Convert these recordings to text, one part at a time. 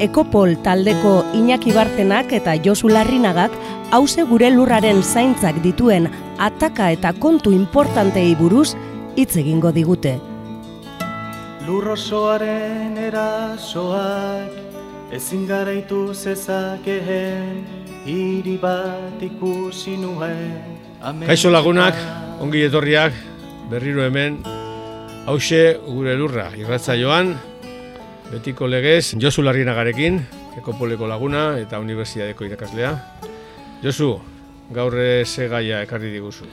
Ekopol taldeko Iñaki Bartenak eta Josu Larrinagak hause gure lurraren zaintzak dituen ataka eta kontu importantei buruz hitz egingo digute. Lurrosoaren erasoak ezin garaitu zezakeen hiri bat ikusi nuen. Kaixo lagunak, ongi etorriak, berriro hemen, hause gure lurra, irratza joan, betiko legez, Josu Larrinagarekin, Ekopoleko laguna eta Unibertsiadeko irakaslea. Josu, gaur ze gaia ekarri diguzu.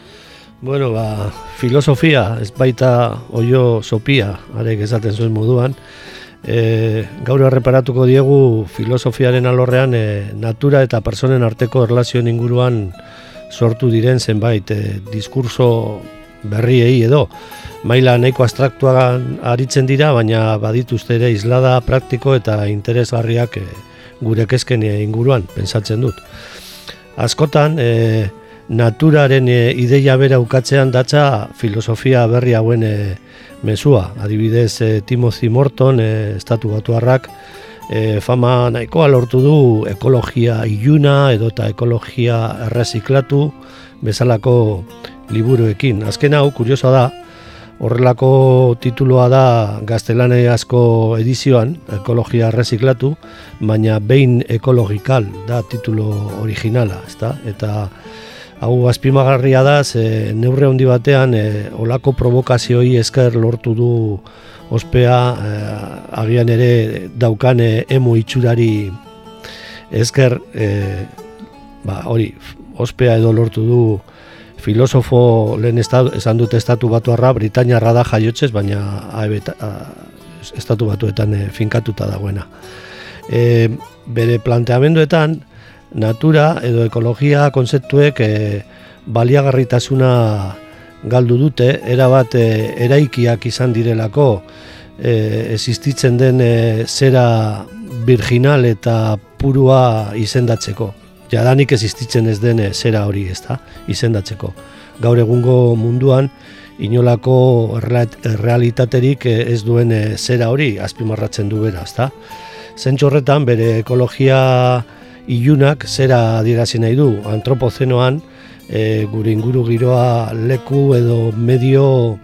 Bueno, ba, filosofia, ez baita oio sopia, arek esaten zuen moduan. E, gaur erreparatuko diegu filosofiaren alorrean e, natura eta personen arteko erlazioen inguruan sortu diren zenbait e, diskurso berriei edo maila nahiko abstraktuagan aritzen dira, baina badituzte ere islada praktiko eta interesgarriak e, gure kezken inguruan, pensatzen dut. Askotan, e, naturaren e, ideia bera ukatzean datza filosofia berri hauen e, mesua. Adibidez, e, Timothy Morton, e, estatu batuarrak, e, fama nahikoa lortu du ekologia iluna edo eta ekologia erreziklatu bezalako liburuekin. Azken hau, kuriosa da, horrelako tituloa da gaztelane asko edizioan, ekologia erreziklatu, baina behin ekologikal da titulo originala, ezta? Eta hau azpimagarria da, ze neurre handi batean e, olako provokazioi esker lortu du ospea e, agian ere daukane emo itxurari esker e, ba, hori, ospea edo lortu du filosofo lehen estatu, esan dute estatu batuarra, Britainiarra da jaiotzez, baina aebeta, estatu batuetan e, finkatuta dagoena. E, bere planteamenduetan, natura edo ekologia konzeptuek e, baliagarritasuna galdu dute, erabat e, eraikiak izan direlako, e, existitzen den e, zera virginal eta purua izendatzeko jadanik existitzen ez den zera hori, ez da, izendatzeko. Gaur egungo munduan, inolako realitaterik ez duen zera hori azpimarratzen du bera, ez da. horretan, bere ekologia ilunak zera adierazi nahi du, antropozenoan, e, gure inguru giroa leku edo medio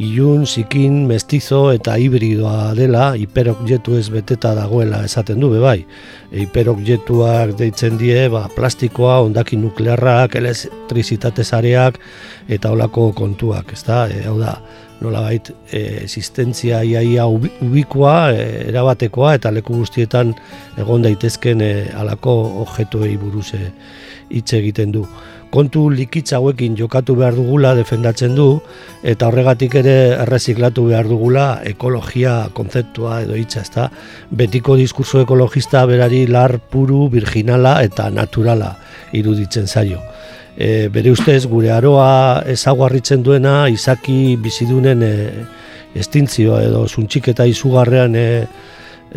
ilun, zikin, mestizo eta hibridoa dela, hiperobjetu ez beteta dagoela esaten du, bai. E, hiperobjetuak deitzen die, ba, plastikoa, ondaki nuklearrak, elektrizitate zareak, eta olako kontuak, ez da, e, hau da, nola bait, e, existentzia iaia ubikoa, e, erabatekoa, eta leku guztietan egon daitezken e, alako objektuei buruz e, hitz egiten du kontu likitza hauekin jokatu behar dugula defendatzen du eta horregatik ere erreziklatu behar dugula ekologia kontzeptua edo hitza, ezta? Betiko diskurso ekologista berari lar puru, virginala eta naturala iruditzen zaio. E, bere ustez gure aroa ezaguarritzen duena izaki bizidunen e, estintzioa edo zuntxik eta izugarrean e,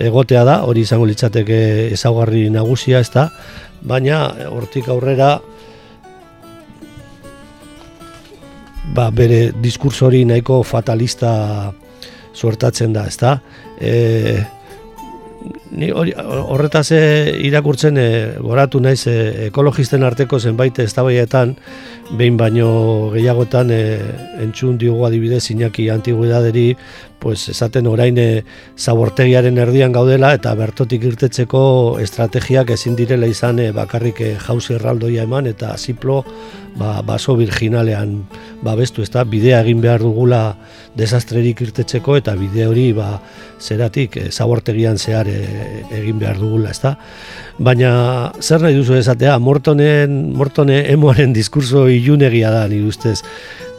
egotea da, hori izango litzateke ezaugarri nagusia, ezta? Baina hortik aurrera ba, bere diskurso hori nahiko fatalista suertatzen da, ezta? E, ni horretaz e, irakurtzen e, goratu naiz e, ekologisten arteko zenbait eztabaidetan behin baino gehiagotan e, entzun diogu adibidez Iñaki antiguidaderi pues esaten orain e, zabortegiaren erdian gaudela eta bertotik irtetzeko estrategiak ezin direla izan e, bakarrik e, jauzi erraldoia eman eta ziplo ba, baso virginalean babestu, ez da, bidea egin behar dugula desastrerik irtetzeko eta bide hori ba, zeratik e, zabortegian zehar e, egin behar dugula, ez da. Baina zer nahi duzu esatea, mortonen, mortone emoaren diskurso ilunegia da, nire ustez.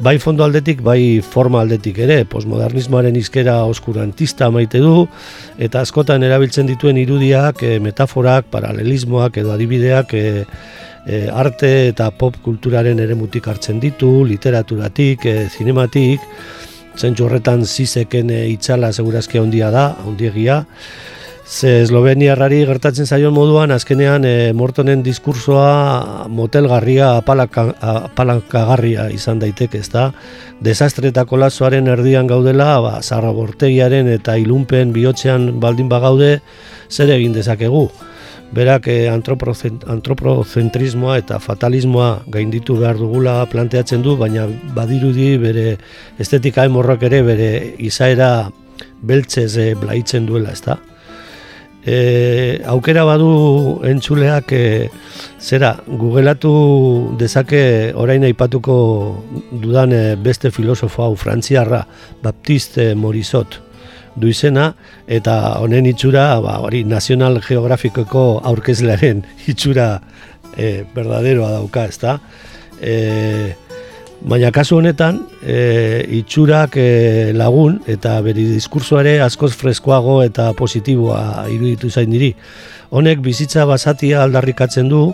bai fondo aldetik, bai forma aldetik ere, postmodernismoaren izkera oskurantista maite du, eta askotan erabiltzen dituen irudiak, e, metaforak, paralelismoak edo adibideak e, e, arte eta pop kulturaren ere mutik hartzen ditu, literaturatik, e, zinematik, zentsu horretan zizeken e, itxala segurazki handia da, handiegia, Ze Esloveniarrari gertatzen zaion moduan, azkenean e, Mortonen diskursoa motelgarria, apalakagarria izan daiteke, ez da? Desastre eta kolazoaren erdian gaudela, ba, zarra bortegiaren eta ilunpen bihotzean baldin bagaude, zer egin dezakegu? Berak e, antropocentrismoa eta fatalismoa gainditu behar dugula planteatzen du, baina badirudi bere estetika emorrak ere bere izaera beltzez e, blaitzen duela, ez da? e, aukera badu entzuleak e, zera, googleatu dezake orain aipatuko dudan beste filosofo hau frantziarra Baptiste Morisot du izena eta honen itxura ba, hori nazional geografikoko aurkezlearen itxura e, berdaderoa dauka, ezta? E, Baina kasu honetan, e, itxurak e, lagun eta beri diskursoare askoz freskoago eta positiboa iruditu zain diri. Honek bizitza basatia aldarrikatzen du,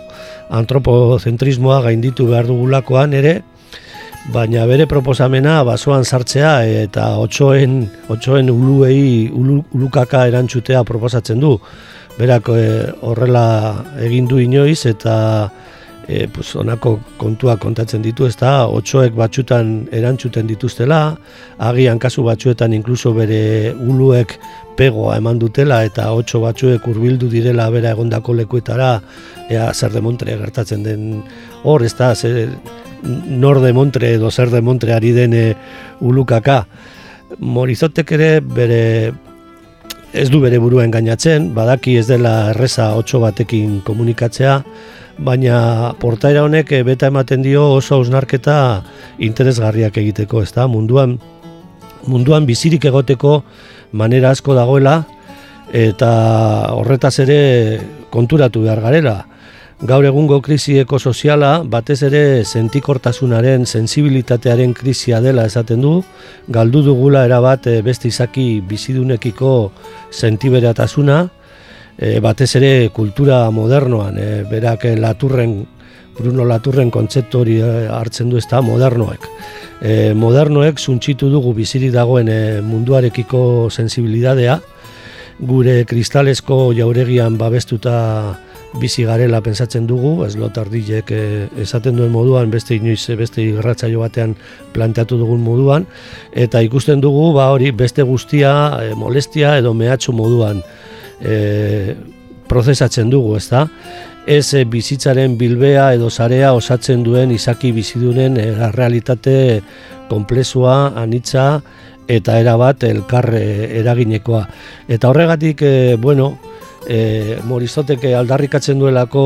antropozentrismoa gainditu behar dugulakoan ere, baina bere proposamena basoan sartzea eta otsoen, otsoen uluei ulukaka erantzutea proposatzen du. Berak e, horrela egin du inoiz eta e, pues, onako kontua kontatzen ditu, ez da, otxoek batxutan erantzuten dituztela, agian kasu batxuetan inkluso bere uluek pegoa eman dutela eta otxo batxuek hurbildu direla bera egondako lekuetara, ea zer demontre gertatzen den hor, ez da, zer, nor demontre edo zer demontre ari den ulukaka. Morizotek ere bere ez du bere burua engainatzen, badaki ez dela erreza otxo batekin komunikatzea, baina portaera honek eh, beta ematen dio oso ausnarketa interesgarriak egiteko, ezta? Munduan munduan bizirik egoteko manera asko dagoela eta horretaz ere konturatu behar garela. Gaur egungo krisi ekosoziala batez ere sentikortasunaren, sensibilitatearen krisia dela esaten du, galdu dugula erabat eh, beste izaki bizidunekiko sentiberatasuna, e, batez ere kultura modernoan, e, berak Laturren, Bruno Laturren kontzeptu hori hartzen du ezta modernoek. E, modernoek zuntxitu dugu biziri dagoen munduarekiko sensibilidadea, gure kristalesko jauregian babestuta bizi garela pensatzen dugu, ez lotardilek e, esaten duen moduan, beste inoiz, beste irratzaio batean planteatu dugun moduan, eta ikusten dugu, ba hori, beste guztia, e, molestia edo mehatxu moduan e, prozesatzen dugu? Ez e, bizitzaren bilbea edo sarea osatzen duen izaki bizidunen e, realitate konplexua, anitza eta erabat elkarre eraginekoa. Eta horregatik, e, bueno, e, Morizoteke aldarrikatzen duelako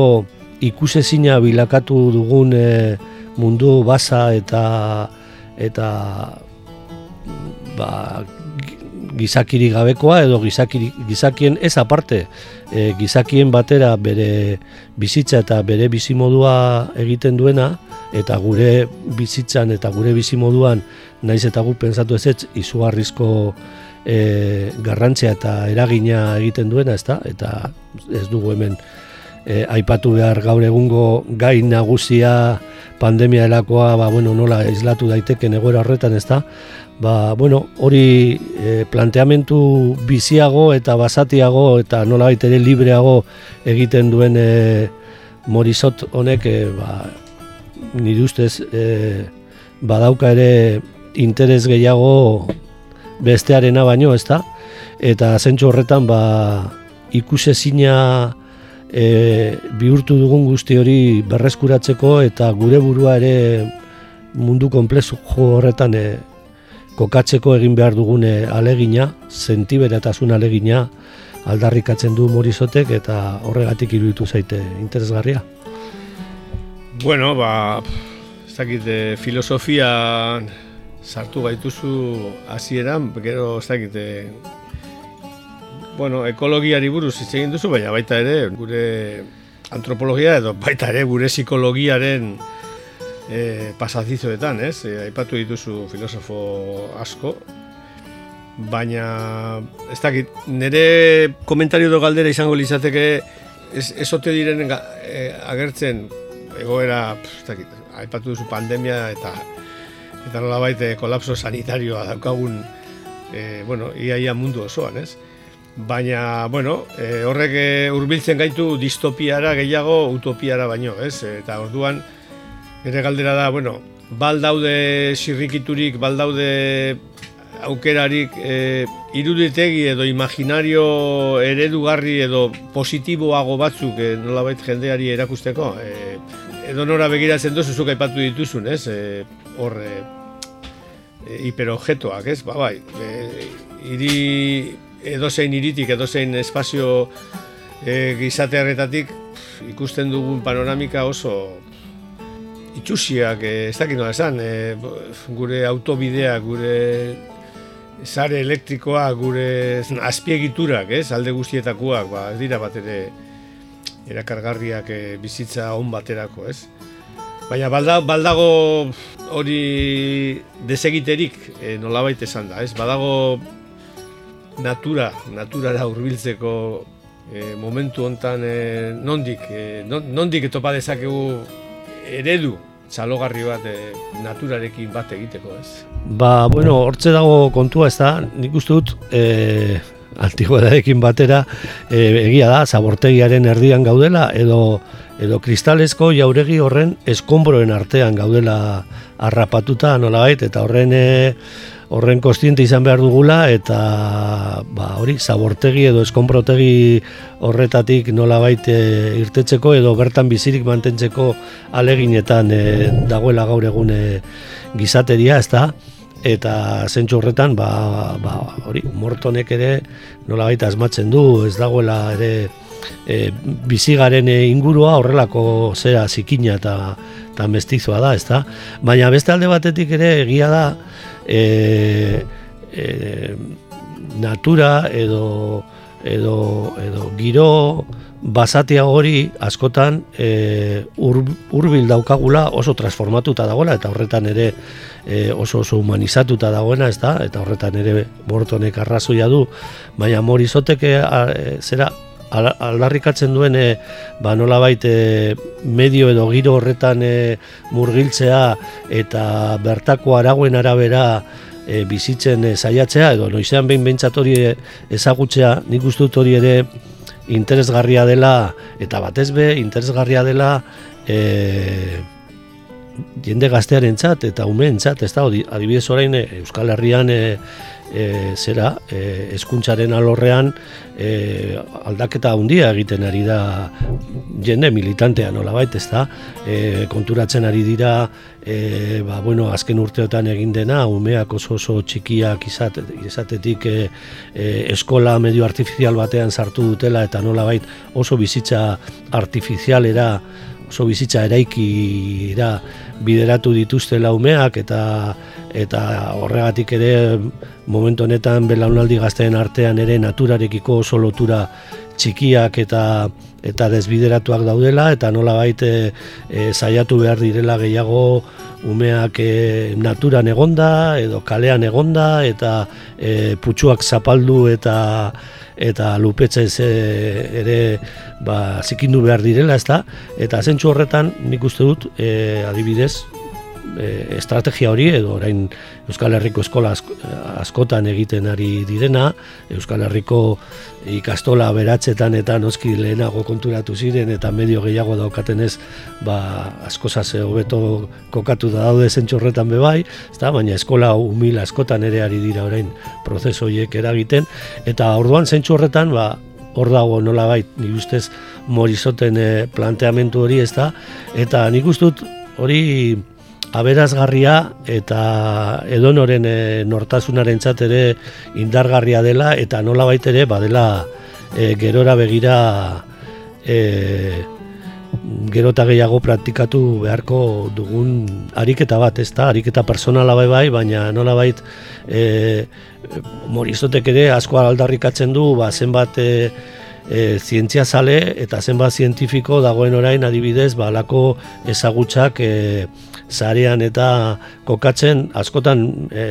ikusezina bilakatu dugun e, mundu basa eta eta ba, gizakiri gabekoa edo gizakiri, gizakien ez aparte e, gizakien batera bere bizitza eta bere bizimodua egiten duena eta gure bizitzan eta gure bizimoduan naiz eta gu pensatu ez ez izugarrizko e, garrantzia eta eragina egiten duena ezta? Eta ez dugu hemen e, aipatu behar gaur egungo gai nagusia pandemia elakoa ba, bueno, nola islatu daiteken egoera horretan ezta? Ba, bueno, hori e, planteamentu biziago eta basatiago eta nola ere libreago egiten duen e, morizot honek e, ba, nire ustez e, badauka ere interes gehiago bestearena baino, ezta? Eta zentsu horretan ba, ikusezina e, bihurtu dugun guzti hori berreskuratzeko eta gure burua ere mundu konplezu horretan e, kokatzeko egin behar dugune alegina, sentiberatasun alegina aldarrikatzen du Morizotek eta horregatik iruditu zaite interesgarria. Bueno, ba, ez dakit, eh, filosofia sartu gaituzu hasieran, gero ez dakit, eh, bueno, ekologiari buruz hitz egin duzu, baina baita ere gure antropologia edo baita ere gure psikologiaren e, pasazizoetan, ez? E, aipatu dituzu filosofo asko, baina ez dakit, nire komentario do galdera izango lizateke ez, ez diren e, agertzen egoera, ez dakit, aipatu duzu pandemia eta eta nola baite kolapso sanitarioa daukagun e, bueno, iaia mundu osoan, ez? Baina, bueno, e, horrek hurbiltzen gaitu distopiara gehiago utopiara baino, ez? Eta orduan, ere galdera da, bueno, baldaude sirrikiturik, baldaude aukerarik e, iruditegi edo imaginario eredugarri edo positiboago batzuk e, nolabait jendeari erakusteko e, edo nora begiratzen duzu zuk aipatu dituzun, ez? E, hor e, e, hiperobjetoak, ez? Ba, bai, e, iri edozein iritik, edozein espazio e, gizatearretatik ikusten dugun panoramika oso itxusiak, e, ez dakit nola esan, e, gure autobidea, gure sare elektrikoa, gure azpiegiturak, ez? Alde guztietakoak, ba, ez dira bat ere erakargarriak e, bizitza on baterako, ez? Baina baldago hori desegiterik e, nolabait esan da, ez? Badago natura, naturara hurbiltzeko e, momentu hontan e, nondik, e, nondik etopa dezakegu eredu txalogarri bat e, naturarekin bat egiteko, ez? Ba, bueno, hortze dago kontua, ez da, nik uste dut, e, antigoedarekin batera e, egia da zabortegiaren erdian gaudela edo edo kristalezko jauregi horren eskonbroen artean gaudela harrapatuta nolabait eta horren e, horren kostiente izan behar dugula eta ba, hori zabortegi edo eskonbrotegi horretatik nolabait e, irtetzeko edo bertan bizirik mantentzeko aleginetan e, dagoela gaur egun e, gizateria, ez da? Eta zentsu horretan ba, ba, hori, mortonek ere nola baita asmatzen du, ez dagoela ere e, bizigaren ingurua horrelako zera zikina eta, eta mestizoa da, ezta? Baina beste alde batetik ere egia da e, e, natura edo, edo, edo giro basatia hori askotan e, hurbil daukagula oso transformatuta dagoela eta horretan ere e, oso oso humanizatuta dagoena, ez da? Eta horretan ere bortonek arrazoia du, baina morizotek e, zera aldarrikatzen duen e, ba nola baite medio edo giro horretan e, murgiltzea eta bertako aragoen arabera e, bizitzen e, saiatzea edo noizean behin behintzat hori ezagutzea nik uste dut hori ere interesgarria dela eta batez be interesgarria dela e, jende gaztearen txat eta umeen txat, ez da, adibidez orain eh, Euskal Herrian e, zera, e, eskuntzaren alorrean e, aldaketa handia egiten ari da jende militantea nola bait, ez da, e, konturatzen ari dira, e, ba, bueno, azken urteotan egin dena, umeak oso oso txikiak izate, izatetik e, eskola medio artifizial batean sartu dutela eta nola bait oso bizitza artifizialera oso bizitza eraikira bideratu dituzte laumeak eta eta horregatik ere momentu honetan belaunaldi gazteen artean ere naturarekiko oso lotura txikiak eta eta desbideratuak daudela eta nola baite e, saiatu behar direla gehiago umeak e, naturan egonda edo kalean egonda eta e, putxuak zapaldu eta eta lupetzez ere ba, zikindu behar direla, ezta? Eta zentsu horretan nik uste dut, e, adibidez, e, estrategia hori edo orain Euskal Herriko eskola askotan egiten ari direna, Euskal Herriko ikastola beratzetan eta noski lehenago konturatu ziren eta medio gehiago daukaten ez ba, asko zase hobeto kokatu da daude zentxorretan bebai, ezta? baina eskola humil askotan ere ari dira orain prozesoiek eragiten, eta orduan zentsu horretan ba, hor dago nola bait, nik ustez morizoten e, planteamentu hori ez da, eta nik ustut hori aberazgarria eta edonoren e, nortasunaren ere indargarria dela eta nola baitere badela e, gerora begira e, gerota gehiago praktikatu beharko dugun ariketa bat, ez da, ariketa personala bai bai, baina nola bait e, morizotek ere asko aldarrikatzen du, ba, zenbat e, e, zientzia zale eta zenbat zientifiko dagoen orain adibidez, ba, alako ezagutzak e, zarean eta kokatzen askotan e,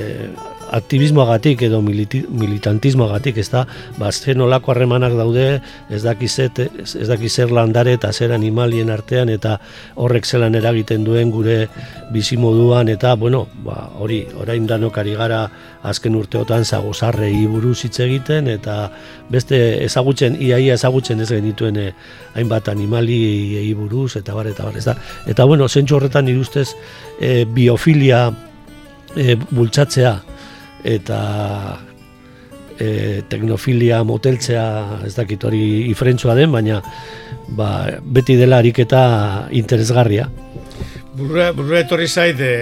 aktivismoagatik edo militantismoagatik, ez da, ba, zen olako harremanak daude, ez dakizet, ez dakizer landare eta zer animalien artean, eta horrek zelan eragiten duen gure bizimoduan, eta, bueno, ba, hori, orain danokari gara azken urteotan zagozarrei buruz hitz egiten, eta beste ezagutzen, iaia ezagutzen ez genituen eh, hainbat animali buruz, eta bar, eta bar, ez da. Eta, bueno, zentsu horretan irustez, e, biofilia e, bultzatzea, eta e, teknofilia moteltzea ez dakit hori ifrentzua den, baina ba, beti dela ariketa interesgarria. Burra, burra etorri zait e,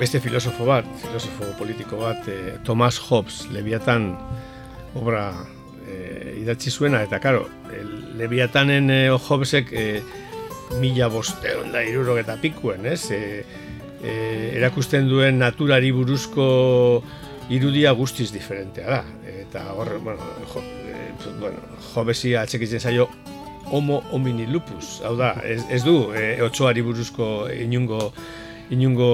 beste filosofo bat, filosofo politiko bat, e, Thomas Hobbes, Leviatan obra e, idatzi zuena, eta karo, e, Leviatanen e, Hobbesek e, mila bosteon da irurok eta pikuen, ez? E, e, erakusten duen naturari buruzko irudia guztiz diferentea da. Eta hor, bueno, jo, e, bueno, jo atxekitzen zaio homo homini lupus. Hau da, ez, ez du, e, otsoari buruzko inungo, inungo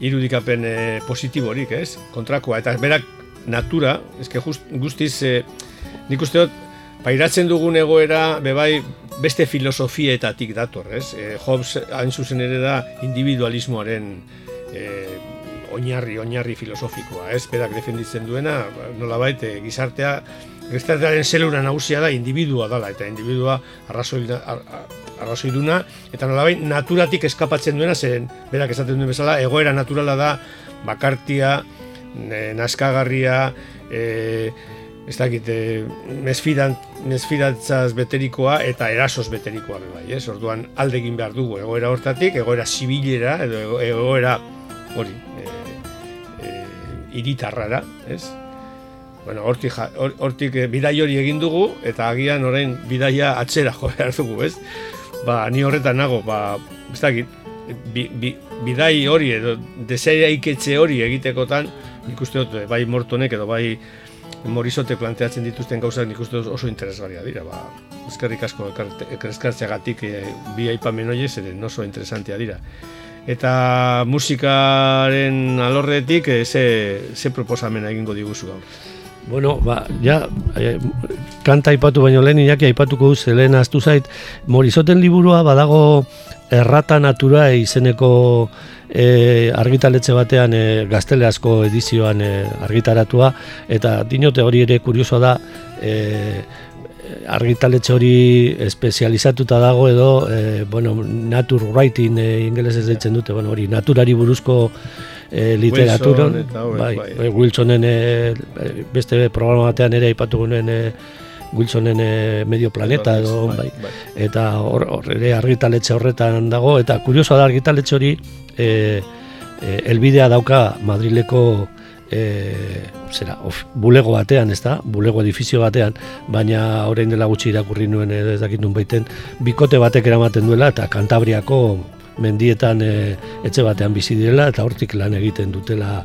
irudikapen e, positiborik, ez? Kontrakoa, eta berak natura, ezke guztiz, e, nik uste dut, pairatzen dugun egoera, bebai, beste filosofietatik dator, ez? E, Hobbes hain zuzen ere da individualismoaren e, oinarri, oinarri filosofikoa, ez? Berak defenditzen duena, nolabait e, gizartea, gizartearen zelura nagusia da individua dala, eta individua arrazoi, arrazoi duna, eta nolabait naturatik eskapatzen duena, zen berak esaten duen bezala, egoera naturala da, bakartia, e, naskagarria, e, ez dakit, e, mesfidantzaz beterikoa eta erasos beterikoa bai, ez? Orduan alde egin behar dugu egoera hortatik, egoera zibilera edo egoera hori, e, e, iritarrara, ez? Bueno, hortik, hortik e, bidai hori egin dugu eta agian orain bidaia atzera jo behar dugu, ez? Ba, ni horretan nago, ba, ez dakit, bi, bi, bidai hori edo deseia iketxe hori egitekotan, ikuste dut, bai mortonek edo bai Morizote planteatzen dituzten gauzak nik uste oso interesgarria dira. Ba, eskerrik asko eskartzeagatik e, bi aipamen horiek ere oso interesantia dira. Eta musikaren alorretik e, ze, ze proposamena egingo diguzu gaur. Bueno, ba, ja, e, kanta aipatu baino lehen, inaki aipatuko duz, lehen aztu zait, Morizoten liburua badago errata natura izeneko e, argitaletxe batean e, gazteleazko edizioan e, argitaratua eta dinote hori ere kurioso da e, argitaletxe hori espezializatuta dago edo e, bueno, nature writing e, ingeles ez deitzen dute bueno, hori naturari buruzko e, literatura Wilson bai, bai. E, Wilsonen e, beste programa batean ere aipatu gunen e, Wilsonen e, medio planeta edo bai, bai. eta hor, hor ere argitaletxe horretan dago eta kurioso da argitaletxe hori e, e, elbidea dauka Madrileko e, zera, of, bulego batean, ez da? Bulego edifizio batean, baina orain dela gutxi irakurri nuen ez dakit nun baiten, bikote batek eramaten duela eta Kantabriako mendietan e, etxe batean bizi direla eta hortik lan egiten dutela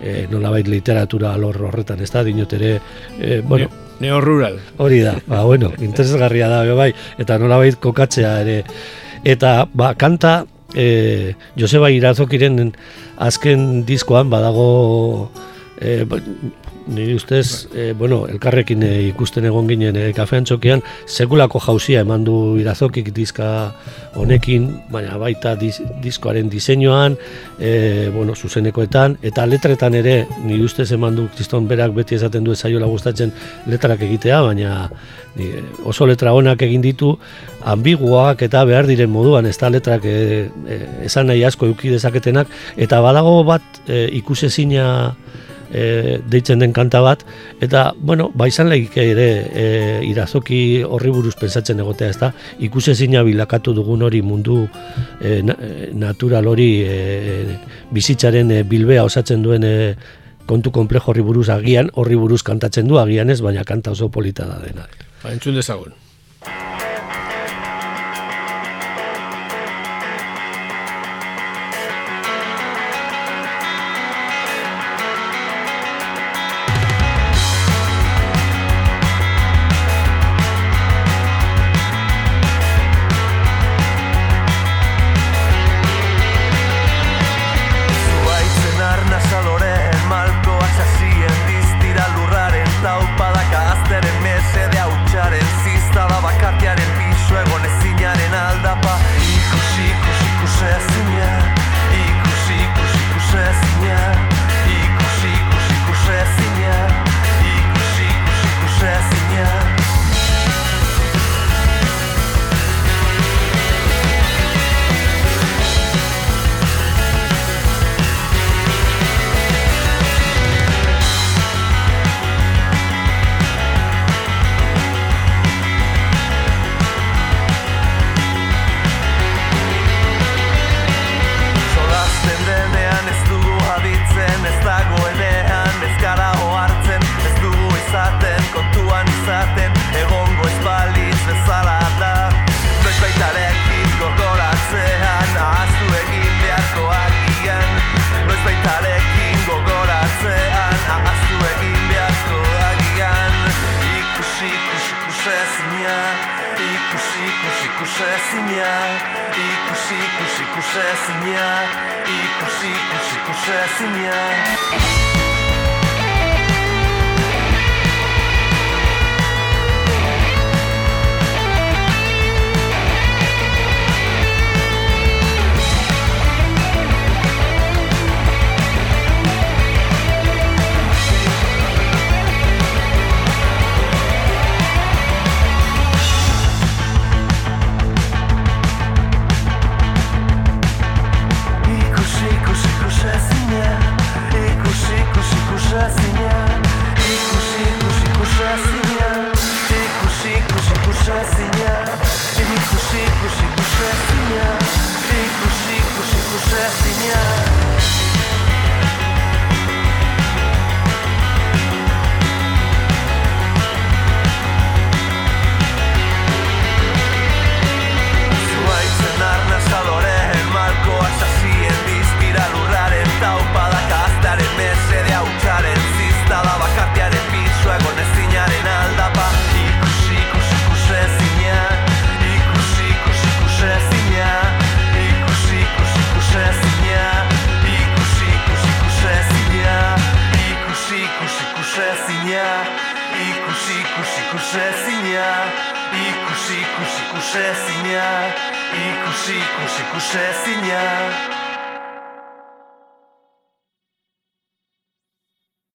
e, nolabait literatura alor horretan, ez da? Dinotere, e, bueno, Neo rural. Hori da, ba, bueno, interesgarria da, bai, eta nolabait kokatzea ere. Eta, ba, kanta, e, Joseba Irazokiren azken diskoan badago e, nire ustez, e, bueno, elkarrekin e, ikusten egon ginen e, kafean txokian, sekulako jauzia eman du irazokik diska honekin, baina baita diskoaren diseinuan, e, bueno, zuzenekoetan, eta letretan ere, nire ustez eman du kriston berak beti esaten du ezaiola gustatzen letrak egitea, baina oso letra honak egin ditu, ambiguak eta behar diren moduan, ez da letrak e, e, esan nahi asko euki dezaketenak, eta badago bat e, ikusezina e, deitzen den kanta bat, eta, bueno, ba izan ere e, irazoki horri buruz pensatzen egotea, ez da, ikusezina bilakatu dugun hori mundu e, e natural hori e, bizitzaren e, bilbea osatzen duen e, kontu komplejo horri buruz agian, horri buruz kantatzen du agian ez, baina kanta oso polita da dena. Ba, entzun dezagun. ezina Ikusi, ikusi, ikusi Ikusi, ikusi, ikusi Nasze